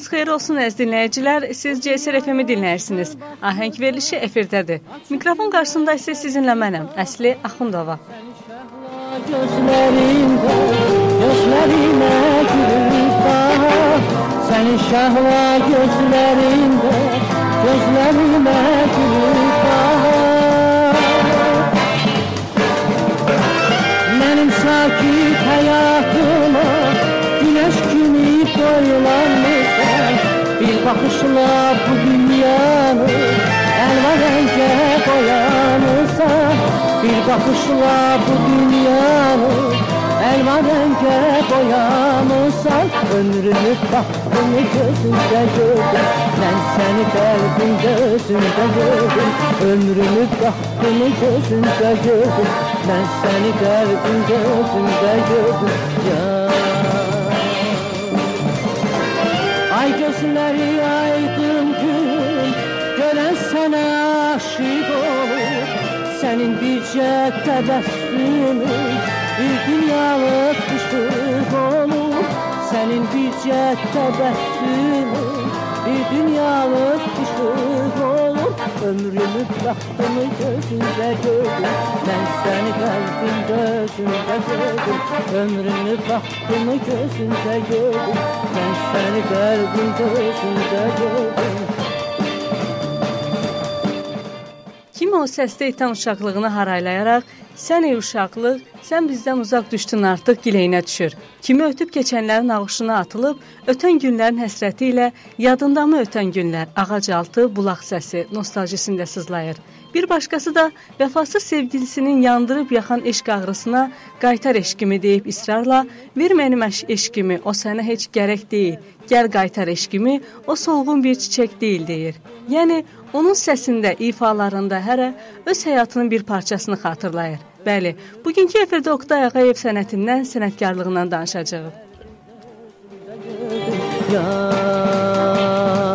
Vaxtınız xeyir olsun əziz dinləyicilər. Siz CSR FM-i dinləyirsiniz. Ahəng verilişi efirdədir. Mikrofon qarşısında isə sizinlə mənəm, Əsli Axundova. Gözlərində, gözlərimə gülüb bax, sənin şəhla gözlərində, gözlərimə gülüb bax. Mənim sakit həyatıma güneş kimi Bir bakışla bu dünyanı elma renge boyanırsa Bir bakışla bu dünyanı elma renge boyanırsan Ömrünü bahtını gözünde gördüm Ben seni kalbin gözünde gördüm Ömrünü bahtını gözünde gördüm Ben seni kalbin gözünde gördüm Ya. Gözleri Senin bircə təbəssümün bir dünyalı düşdük olur. Senin bircə təbəssümün bir dünyalı düşdük olur. Ömrümü baxdımı gözündə gördüm. Mən səni qəlbimdə özümdə gördüm. Ömrümü baxdımı gözündə gördüm. Mən səni qəlbimdə özümdə gördüm. Kim o səsdə itan uşaqlığını haraylayaraq Sən ey uşaqlıq, sən bizdən uzaq düşdün artıq gileyinə düşür. Kimi ötüb keçənlərin ağışına atılıb, ötən günlərin həsrəti ilə yadındamı ötən günlər, ağac altı, bulaq səsi, nostaljisində sızlayır. Bir başqası da vəfasız sevgilisinin yandırıb yaxan eşq ağrısına qaytar eşqimi deyib israrla, ver mənim eşqimi, o sənə heç gərək deyil. Gəl qaytar eşqimi, o solğun bir çiçək deyil deyir. Yəni onun səsində, ifalarında hərə öz həyatının bir parçasını xatırlayır. Bəli, bugünkü efirdə Oqtay Ağayev sənətindən, sənətkarlığından danışacağıq. Ya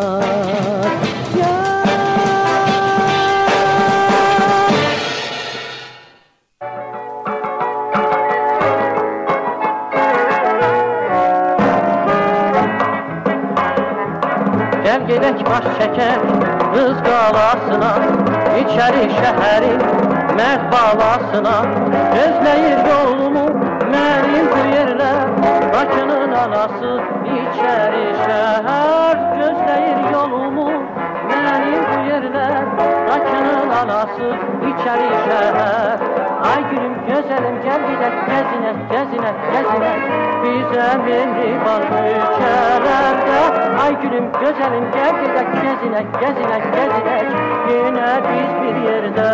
gedək baş çəkək qız qalasına İçəri şəhərin mərd balasına. Gözləyir yolumu mənim bu Bakının anası içəri şəhər. Gözləyir yolumu mənim bu Bakının anası içəri şəhər. Ay gülüm gözəlim gəl gedək gəzinə, gəzinə, gəzinə Bizə mehriban ölkələrdə Ay gülüm gözəlim gəl gedək gəzinə, gəzinə, gəzinə Yenə biz bir yerdə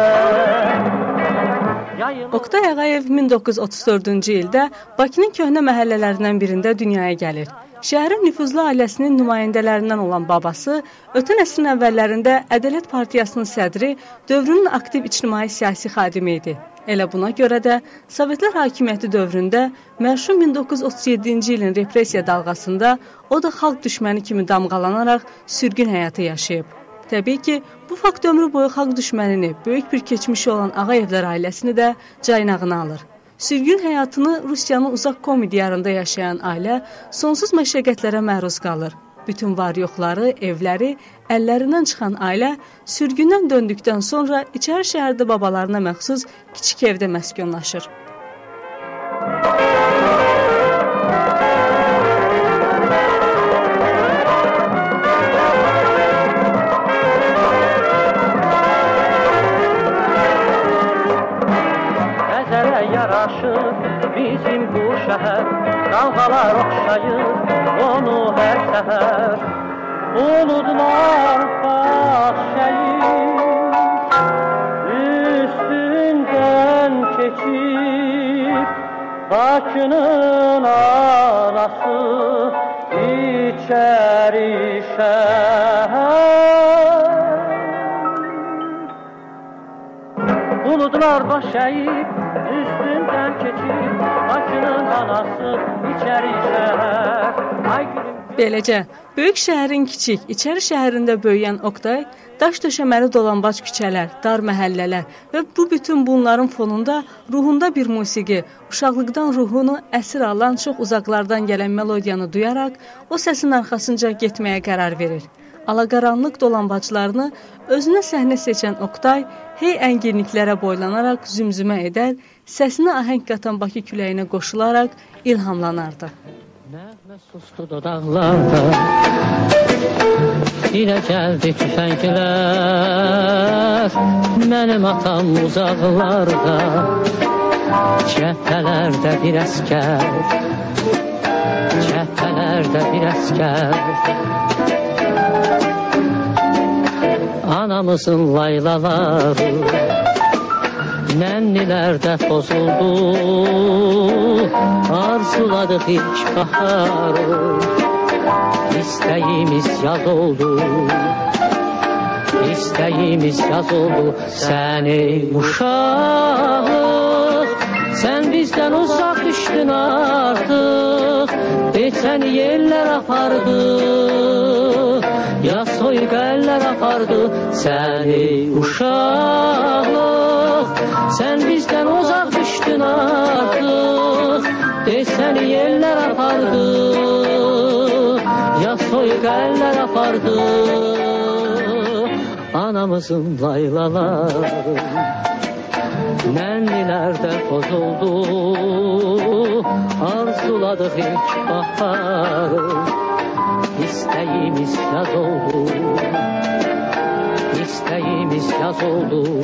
Oktay Ağayev 1934-cü ildə Bakının köhnə məhəllələrindən birində dünyaya gəlir. Şəhərin nüfuzlu ailəsinin nümayəndələrindən olan babası ötən əsrin əvvəllərində Ədalət Partiyasının sədri, dövrünün aktiv ictimai siyasi xadimi idi. Elə buna görə də Sovetlər hakimiyyəti dövründə mərhum 1937-ci ilin repressiya dalğasında o da xalq düşməni kimi damğalanaraq sürgün həyatı yaşayıb. Təbii ki, bu fakt ömrü boyu xalq düşmənini, böyük bir keçmişi olan Ağayevlər ailəsini də caynağına alır. Sürgün həyatını Rusiyanın uzaq Komi diyarında yaşayan ailə sonsuz məşəqqətlərə məruz qalır. Bütün var-yoxları, evləri əllərindən çıxan ailə sürgündən döndükdən sonra içəri şəhərdə babalarına məxsus kiçik evdə məskunlaşır. Bulutlar bahçenin üstünden geçip Başının arası içeri şehir. Bulutlar baş üstünden keçip Başının anası içeri şehir. Ay gülüm Beləcə, böyük şəhərin kiçik, içəri şəhərində böyüyən Oqtay daş döşəməli dolambac küçələr, dar məhəllələr və bu bütün bunların fonunda ruhunda bir musiqi, uşaqlıqdan ruhunu əsir alan çox uzaqlardan gələn melodiyanı duyaraq o səsin arxasınca getməyə qərar verir. Alaqaranlıq dolambaclarını özünə səhnə seçən Oqtay hey ənginliklərə boylanaraq zümzümə edər, səsinə ahəng qatan Bakı küləyinə qoşularaq ilhamlanardı. Ve sustu dudaklarda. Yine geldi tüfekler. Benim atam uzaklarda. Cephelerde bir asker Cephelerde bir asker Anamızın laylaları. Nənnilerde pozuldu Arzuladık ilk baharı. İsteğimiz yaz oldu. İsteğimiz yaz oldu. Sen ey Sen bizden uzak düştün artık. Geçen yerler apardı Ya soygu eller apardı. Sen ey apardı Anamızın laylaları Nennilerde bozuldu. Arzuladık ilk baharı İsteğimiz yaz oldu. İsteğimiz yaz oldu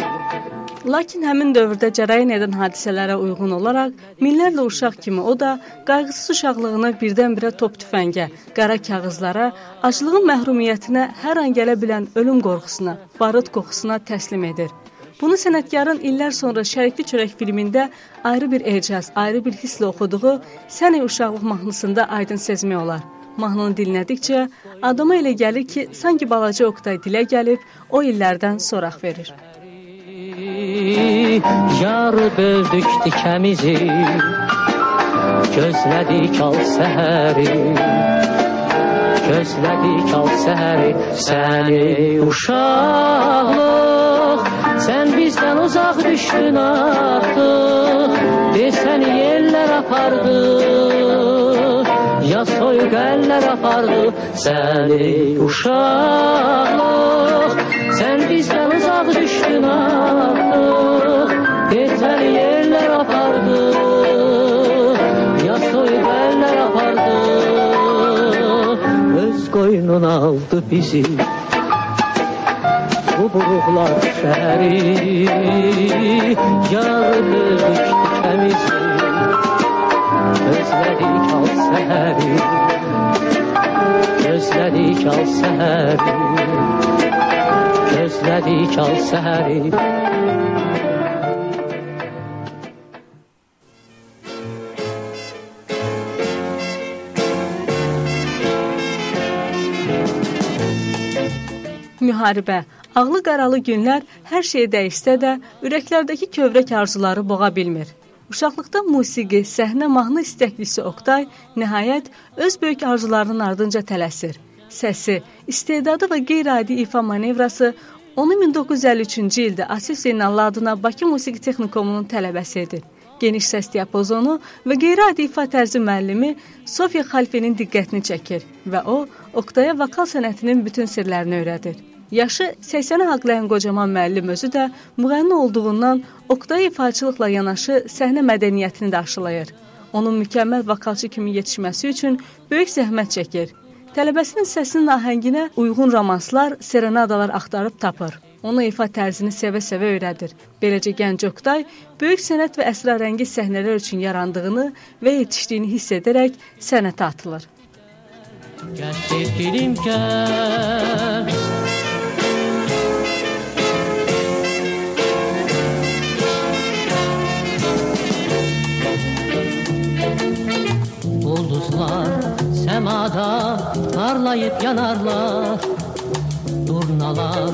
Lakin həmin dövrdə cərəyan edən hadisələrə uyğun olaraq minlərlə uşaq kimi o da qayğısız uşaqlığını birdən-birə top tüfəngə, qara kağızlara, aclığın məhrumiyyətinə, hər an gələ bilən ölüm qorxusuna, barıt qoxusuna təslim edir. Bunu sənətkarın illər sonra Şərikli Çörək filmində ayrı bir ecaz, ayrı bir hisslə oxuduğu Səni uşaqlıq mahnısında aydın sezmək olar. Mahnını dinlədikcə adama elə gəlir ki, sanki balaca Oqtay dilə gəlib o illərdən soraq verir. Yar böldük dikəmizi Gözlədik al səhəri. Gözlədik al səhəri Səni uşaqlıq Sən bizdən uzaq düşdün artıq Desən yerlər apardı Ya soyuq əllər apardı. Səni uşaqlıq Sən bizdən uzaq düşdün artıq Koynuna aldı bizi. Bu buruqlar şəhəri Yar dözdük təmizi Gözlədik al səhəri Gözlədik al səhəri Gözlədik al səhəri müharibə, ağlı qaralı günlər hər şeyi dəyişsə də, ürəklərdəki kövrək arzuları boğa bilmir. Uşaqlıqda musiqi, səhnə mahnı istəklisi Oqtay nəhayət öz böyük arzularının ardınca tələsir. Səsi, istedadı və qeyri-adi ifa manevrası onu 1953-cü ildə Asif Zeynallı adına Bakı Musiqi Texnikumunun tələbəsi edir. Geniş səs diapazonu və qeyri-adi ifa tərzi müəllimi Sofiya Xalfenin diqqətini çəkir və o, Oqtaya vokal sənətinin bütün sirlərini öyrədir. Yaşı 80-ə haqlayan qocaman müəllim özü də müğənni olduğundan Oqtay ifaçılıqla yanaşı səhnə mədəniyyətini də aşılayır. Onun mükəmməl vokalçı kimi yetişməsi üçün böyük zəhmət çəkir. Tələbəsinin səsinin ahənginə uyğun romanslar, serenadalar axtarıb tapır. Onu ifa tərzini sevə-sevə öyrədir. Beləcə gənc Oqtay böyük sənət və əsrarəngiz səhnələr üçün yarandığını və yetişdiyini hiss edərək sənətə atılır. Gəl sevgilim gəl Turnada parlayıp yanarlar. Durnalar,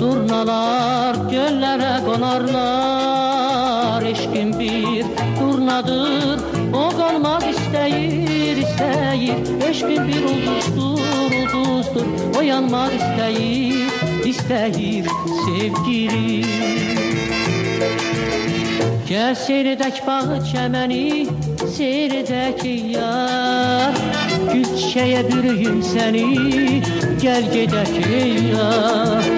durnalar göllere konarlar. Eşkin bir turnadır o kalmak isteyir, isteyir Eşkin bir ulduzdur, ulduzdur o yanmak isteyir, isteyir Sevgili Gel seyredek bağı çəməni seyredək yar Gül çiçəyə bürüyüm səni, gəl gedək yar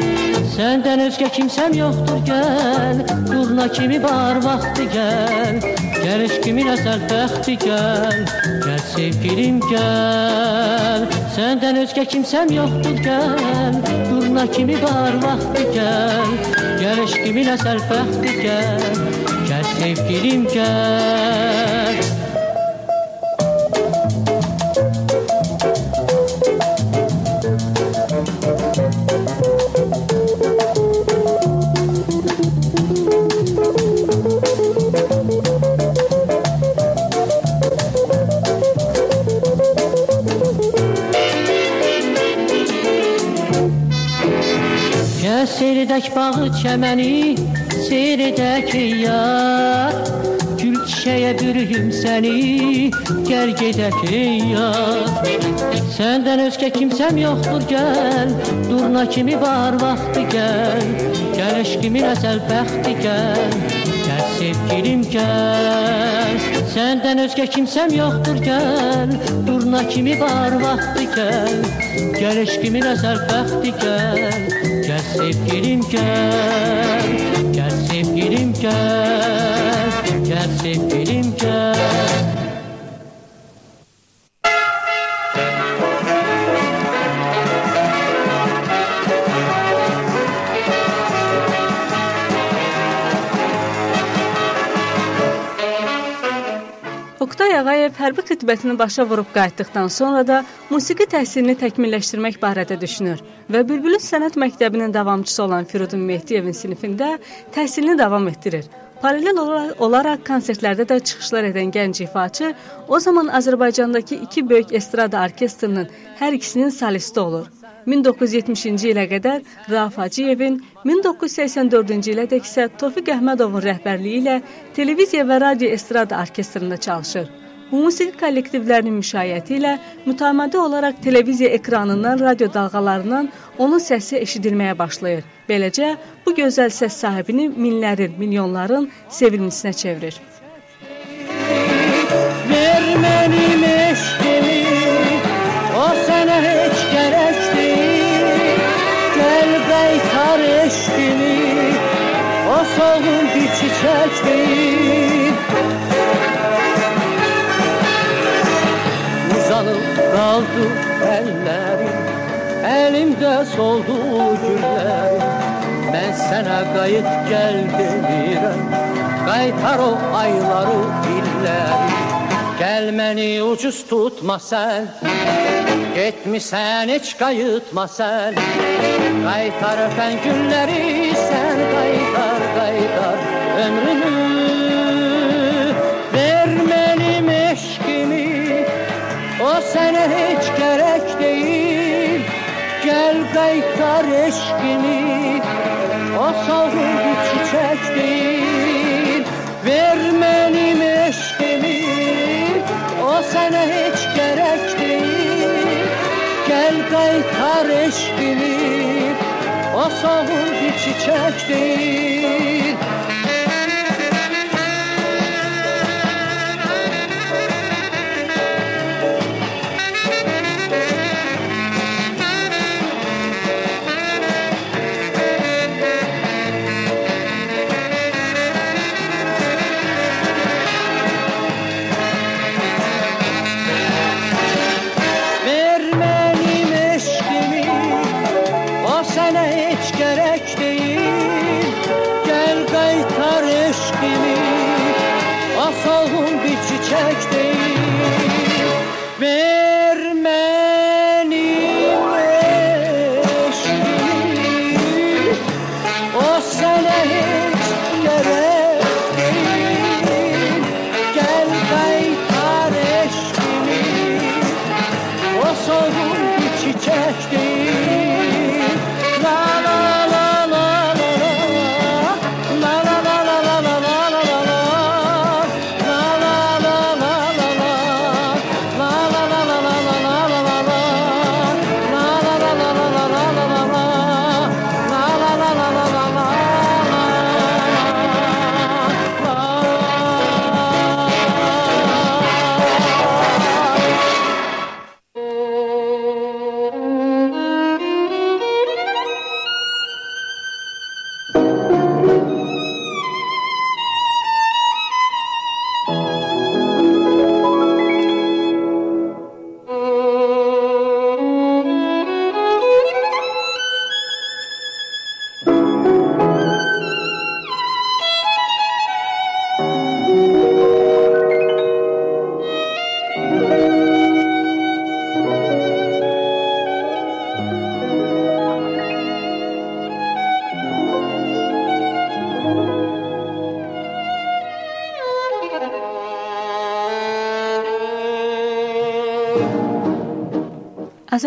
Səndən özgə kimsəm yoxdur, gəl. Durna kimi var vaxtı gəl. Gəl eşkimin əsəl bəxti gəl. Gəl sevgilim gəl. Səndən özgə kimsəm yoxdur, gəl. Durna kimi var vaxtı gəl. Gəl eşkimin əsəl bəxti gəl. Gel sevgilim gel seyredək bağı çəməni seyr edək yar Gül çiçəyə bürüyüm səni Gəl gedək yar Səndən özgə kimsəm yoxdur gəl. Durna kimi var vaxtı gəl. Gəl eşqimin əsəl bəxti gəl. Gəl sevgilim gəl. Səndən özgə kimsəm yoxdur gəl. Durna kimi var vaxtı gəl. Gəl eşqimin əsəl bəxti gəl Gəl sevgilim gəl sevgilim gel, gel sevgilim Oktay Ağayev hərbi xidmətini başa vurub qayıtdıqdan sonra da musiqi təhsilini təkmilləşdirmək barədə düşünür və Bülbülün Sənət Məktəbinin davamçısı olan Firudun Mehdiyevin sinifində təhsilini davam etdirir. Paralel olaraq konsertlərdə də çıxışlar edən gənc ifaçı o zaman Azərbaycandakı iki böyük estrada orkestrinin hər ikisinin solisti olur. 1970-ci ilə qədər Rauf Hacıyevin, 1984-cü ilədək isə Tofiq Əhmədovun rəhbərliyi ilə televiziya və radio estrada orkestrində çalışır. Bu musiqi kollektivlərinin müşayiəti ilə mütəmadi olaraq televiziya ekranından, radio dalğalarından onun səsi eşidilməyə başlayır. Beləcə, bu gözəl səs sahibini minlərin, milyonların sevilməsinə çevirir. Ver mənim eşqimi, o sənə solgun bir çiçek değil. Uzanıp kaldı ellerim. Elimde soldu günlerim Ben sana kayıt gel demirem Kaytar o ayları illeri Gelmeni ucuz tutma sen. Gitmişsen hiç kayıtma sen. Kaytarırken günleri sen kaytar haydar ömrümü Vermenim eşkimi o sana hiç gerek değil Gel kaytar eşkimi o savrul bir çiçek değil Vermenim eşkimi o sana hiç gerek değil Gel kaytar eşkimi Masavur bir çiçek değil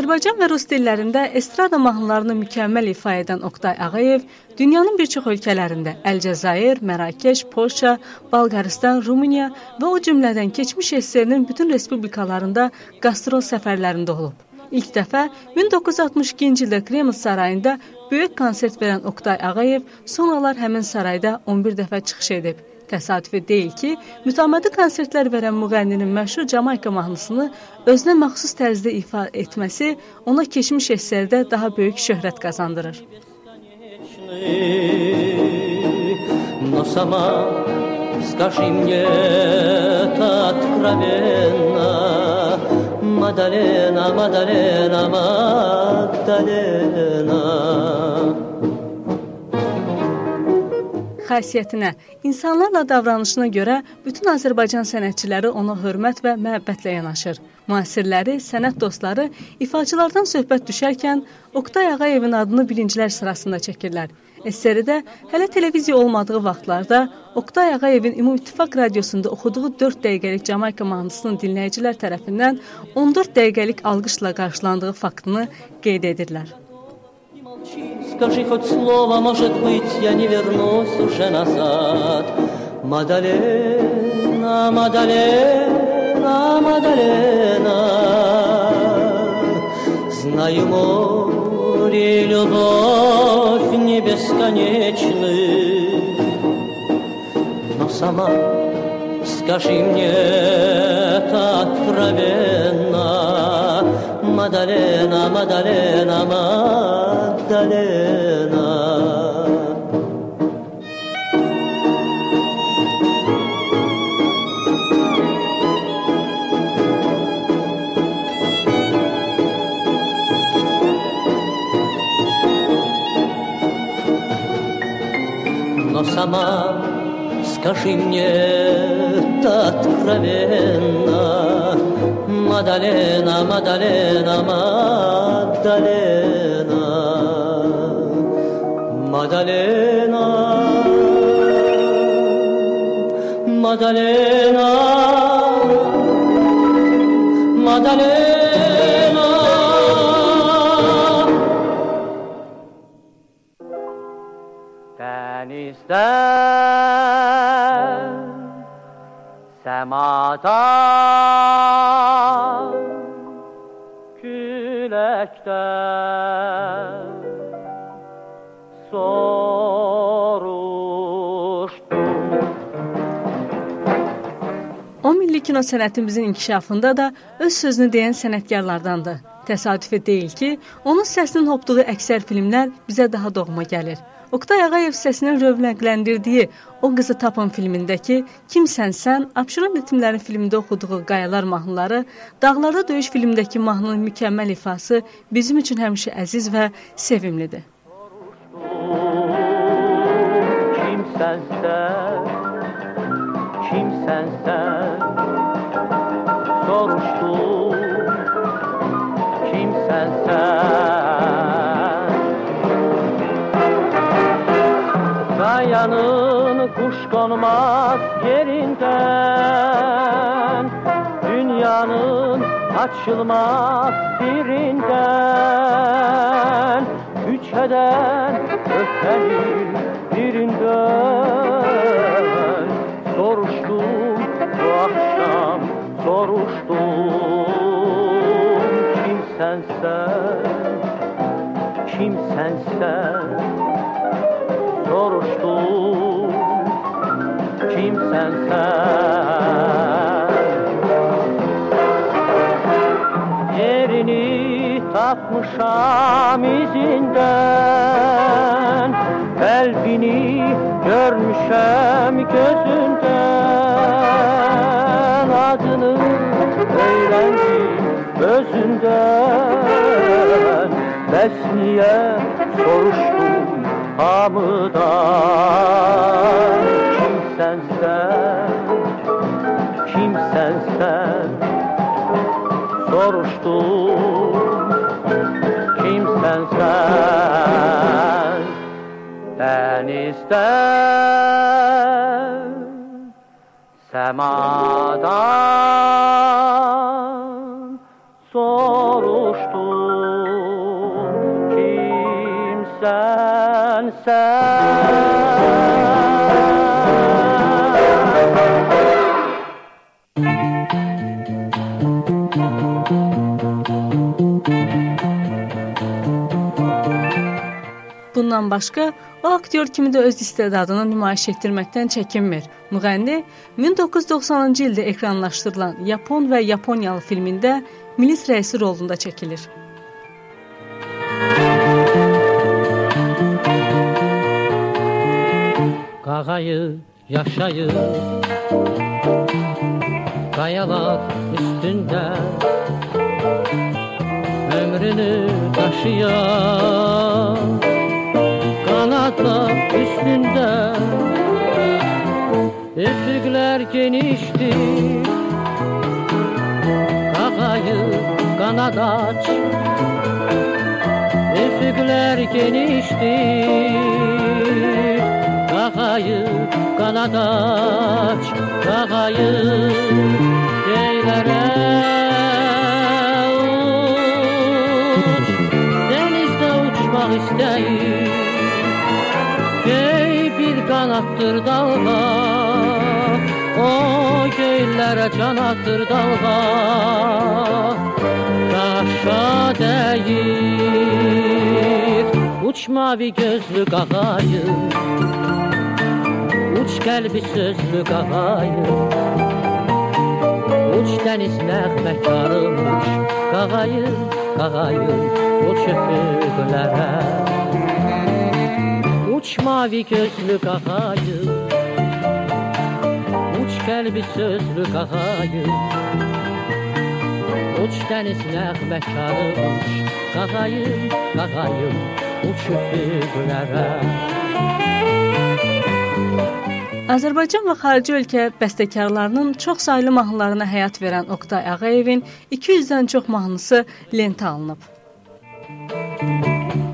Azərbaycan və rus dillərində estrada mahnılarını mükəmməl ifa edən Oqtay Ağayev dünyanın bir çox ölkələrində Əlcəzair, Mərakeş, Polşa, Bolqarıstan, Rumıniya və o cümlədən keçmiş SSR-nin bütün respublikalarında qastrol səfərlərində olub. İlk dəfə 1962-ci ildə Kreml sarayında böyük konsert verən Oqtay Ağayev sonralar həmin sarayda 11 dəfə çıxış edib. Təsadüfi deyil ki, mütəmadi konsertlər verən müğənninin məşhur Camayka mahnısını özünə məxsus tərzdə ifa etməsi ona keçmiş əsərdə daha böyük şöhrət qazandırır. Но сама скажи мне откровенно, Мадалена, Мадалена, Мадалена. Xasiyyətinə, insanlarla davranışına görə bütün Azərbaycan sənətçiləri ona hörmət və məhəbbətlə yanaşır. Müasirləri, sənət dostları ifaçılardan söhbət düşərkən Oqtay Ağayevin adını birincilər sırasında çəkirlər. SSR-də hələ televiziya olmadığı vaxtlarda Oqtay Ağayevin Ümumİttifaq radiosunda oxuduğu 4 dəqiqəlik Camayka mahnısının dinləyicilər tərəfindən 14 dəqiqəlik alqışla qarşılandığı faktını qeyd edirlər. Скажи хоть слово, может быть, я не вернусь уже назад. Мадалена, Мадалена, Мадалена, Знаю, море, любовь не бесконечны, Но сама скажи мне это откровенно, Мадалена, Мадалена, Мадалена. Но сама скажи мне откровенно, マダレーナマダレーナマダレーナマダレーナマダレーナマダレーナ küləkdən soruşdum. O milli kino sənətimizin inkişafında da öz sözünü deyən sənətkarlardandır. Təsadüfi deyil ki, onun səsinin hopduğu əksər filmlər bizə daha doğma gəlir. Oktay Ağayev səsinin rövnəqləndirdiyi O Qızı Tapın filmindəki Kimsən sən, Abşeron ritimləri filmində oxuduğu Qayalar mahnıları, Dağlarda döyüş filmindəki mahnının mükəmməl ifası bizim üçün həmişə əziz və sevimlidir. Kimsən sən, konmaz yerinden. Dünyanın açılmaz birinden Üç heden ötenin birinden. Soruştum bu akşam soruştum Kimsen sen, kimsen sen soruştum sen sen. Yerini takmışam izinden Kalbini görmüşem gözünden. Adını öğrendim özünden. Besniye soruştum hamıdan kimsen sen Kimsen sen Soruştum Kimsen sen Ben ister Semadan Soruştum Kimsen sen Bundan başqa, o aktyor kimi də öz istedadını nümayiş etdirməkdən çəkinmir. Müğənni 1990-cı ildə ekranlaşdırılan Yapon və Yaponiyalı filmində milis rəisi rolunda çəkilir. Qağayı yaşayır Qayalar üstündə Ömrünü daşıyan kanatlar üstünde. Üfükler geniştir Kakayı kanat aç. Üfükler geniştir Kakayı kanat aç. Kakayı geylere göllere canattır dalga Daşa değir Uç mavi gözlü qağayı Uç qəlbi sözlü qağayı Uç dəniz məxməkarımış Qağayı, qağayı Uç üfüqlərə Uç mavi gözlü qağayı Uç qəlbi sözlü qağayı Uç dəniz nəğməkarımış Qağayı, qağayı Uç üfüqlərə Azərbaycan və xarici ölkə bəstəkarlarının çox saylı mahnılarına həyat verən Oqtay Ağayevin 200-dən çox mahnısı lentə alınıb.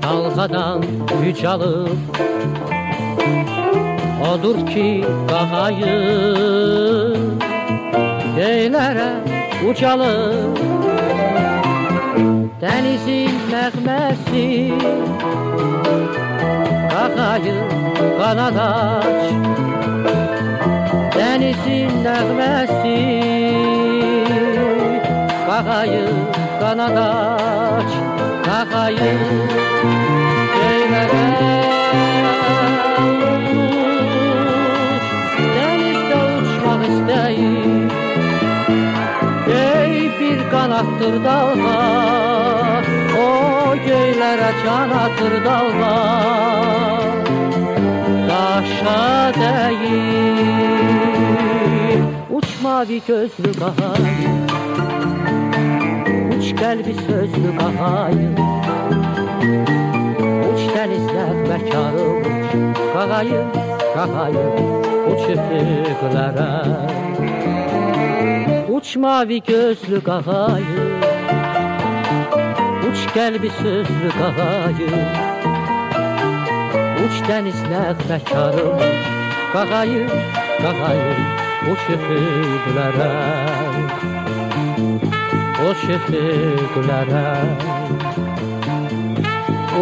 Dalğadan yücalıb Odur ki qağayı Göylərə ucalıb Dənizin nəğməsi Qağayı qanad aç. Dənizin nəğməsi Qağayı qanad aç. Qağayı canattır dalga O göylere canattır dalga Daşa değil Uç mavi gözlü kahayı Uç kalbi sözlü kahayı Uç denizler mekarı uç Kahayı, kahayı Uç üfüklere Aç mavi gözlü gagayı Uç gel bir sözlü gagayı Uç denizler bekarım Gagayı, gagayı Uç üfüqlərə Uç üfüqlərə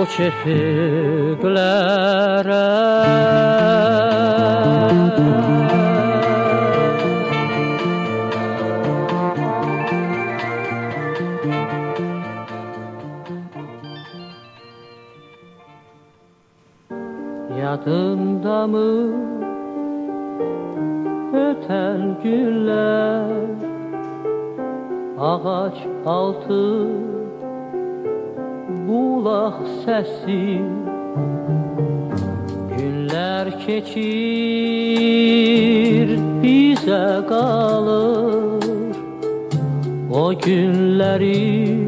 Uç üfüqlərə Yadında mı öten günler Ağaç altı bulak sesi. Günler keçir bize kalır. O günleri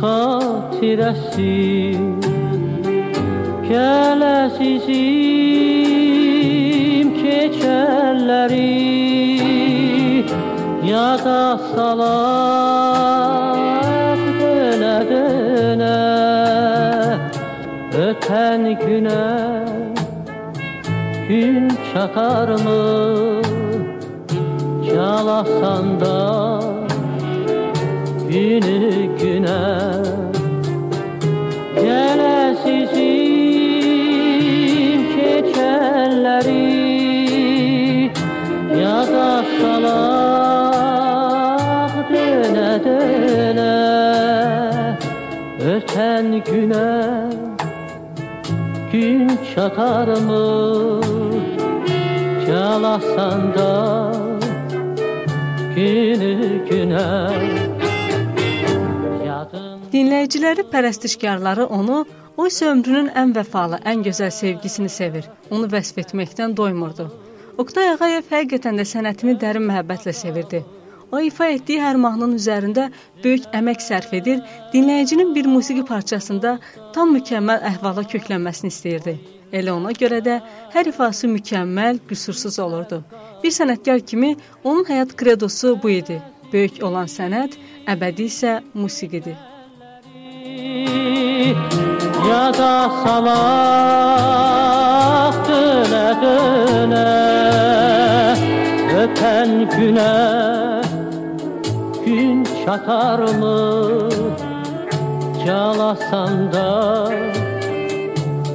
hatiresi Kələsizim keçərləri Yada salaq dönə dönə Ötən günə gün çatarmı Calasanda günü günə günə gün çatarmı Yalasanda günü günə Dinləyiciləri, pərəstişkarları onu, o isə ömrünün ən vəfalı, ən gözəl sevgisini sevir. Onu vəsf etməkdən doymurdu. Oqtay Ağayev həqiqətən də sənətini dərin məhəbbətlə sevirdi. O ifa etdiyi hər mahnının üzərində böyük əmək sərf edir, dinləyicinin bir musiqi parçasında tam mükəmməl əhvala köklənməsini istəyirdi. Elə ona görə də hər ifası mükəmməl, qüsursuz olurdu. Bir sənətkar kimi onun həyat kredosu bu idi. Böyük olan sənət, əbədi isə musiqidir. Yada salaq dönə dönə Öpən günə gün çatarmı Calasan da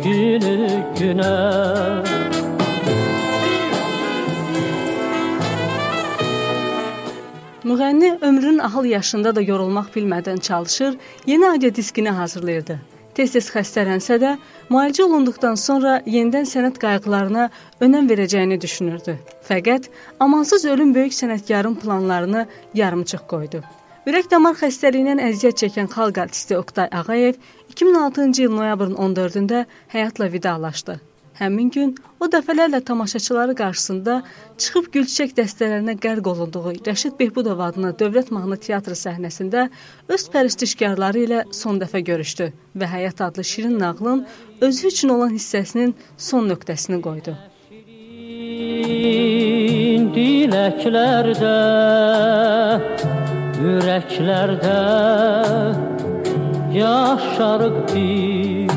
günü günə Müğənni ömrünün ahıl yaşında da yorulmaq bilmədən çalışır, yeni audio diskini hazırlayırdı. Tez-tez xəstələnsə də, müalicə olunduqdan sonra yenidən sənət qayğılarına önəm verəcəyini düşünürdü. Fəqət amansız ölüm böyük sənətkarın planlarını yarımçıq qoydu. Ürək-damar xəstəliyindən əziyyət çəkən xalq artisti Oqtay Ağayev 2006-cı il noyabrın 14-də həyatla vidalaşdı. Həmin gün o dəfələrlə tamaşaçıları qarşısında çıxıb gülçiçək dəstələrinə qərq olunduğu Rəşid Behbudov adına Dövlət Mahnı Teatrı səhnəsində öz pərəstişkarları ilə son dəfə görüşdü və Həyat adlı şirin nağılın özü üçün olan hissəsinin son nöqtəsini qoydu. Diləklərdə, ürəklərdə yaşarıq biz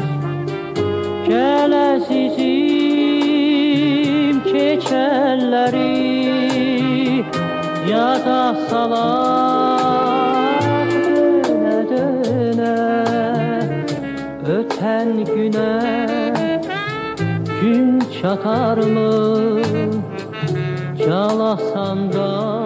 Gəl əzizim keçəlləri Yada salaq dönə dönə Ötən günə gün çatarmı Calasanda günü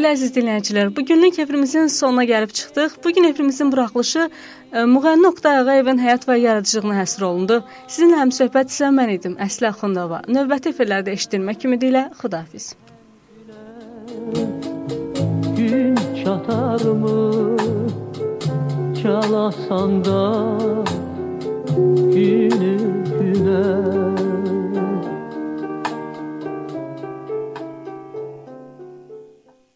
Belə əziz dinləyicilər, bu günlük efrimizin sonuna gəlib çıxdıq. Bu gün efrimizin buraxılışı e, Müğənni Oqtay Ağayevin həyat və yaradıcılığına həsr olundu. Sizinlə həmsöhbət isə mən idim, Əsli Axundova. Növbəti efirlərdə eşidilmək ümidi ilə xudahafiz. Gün çatarmı Çalasan da günü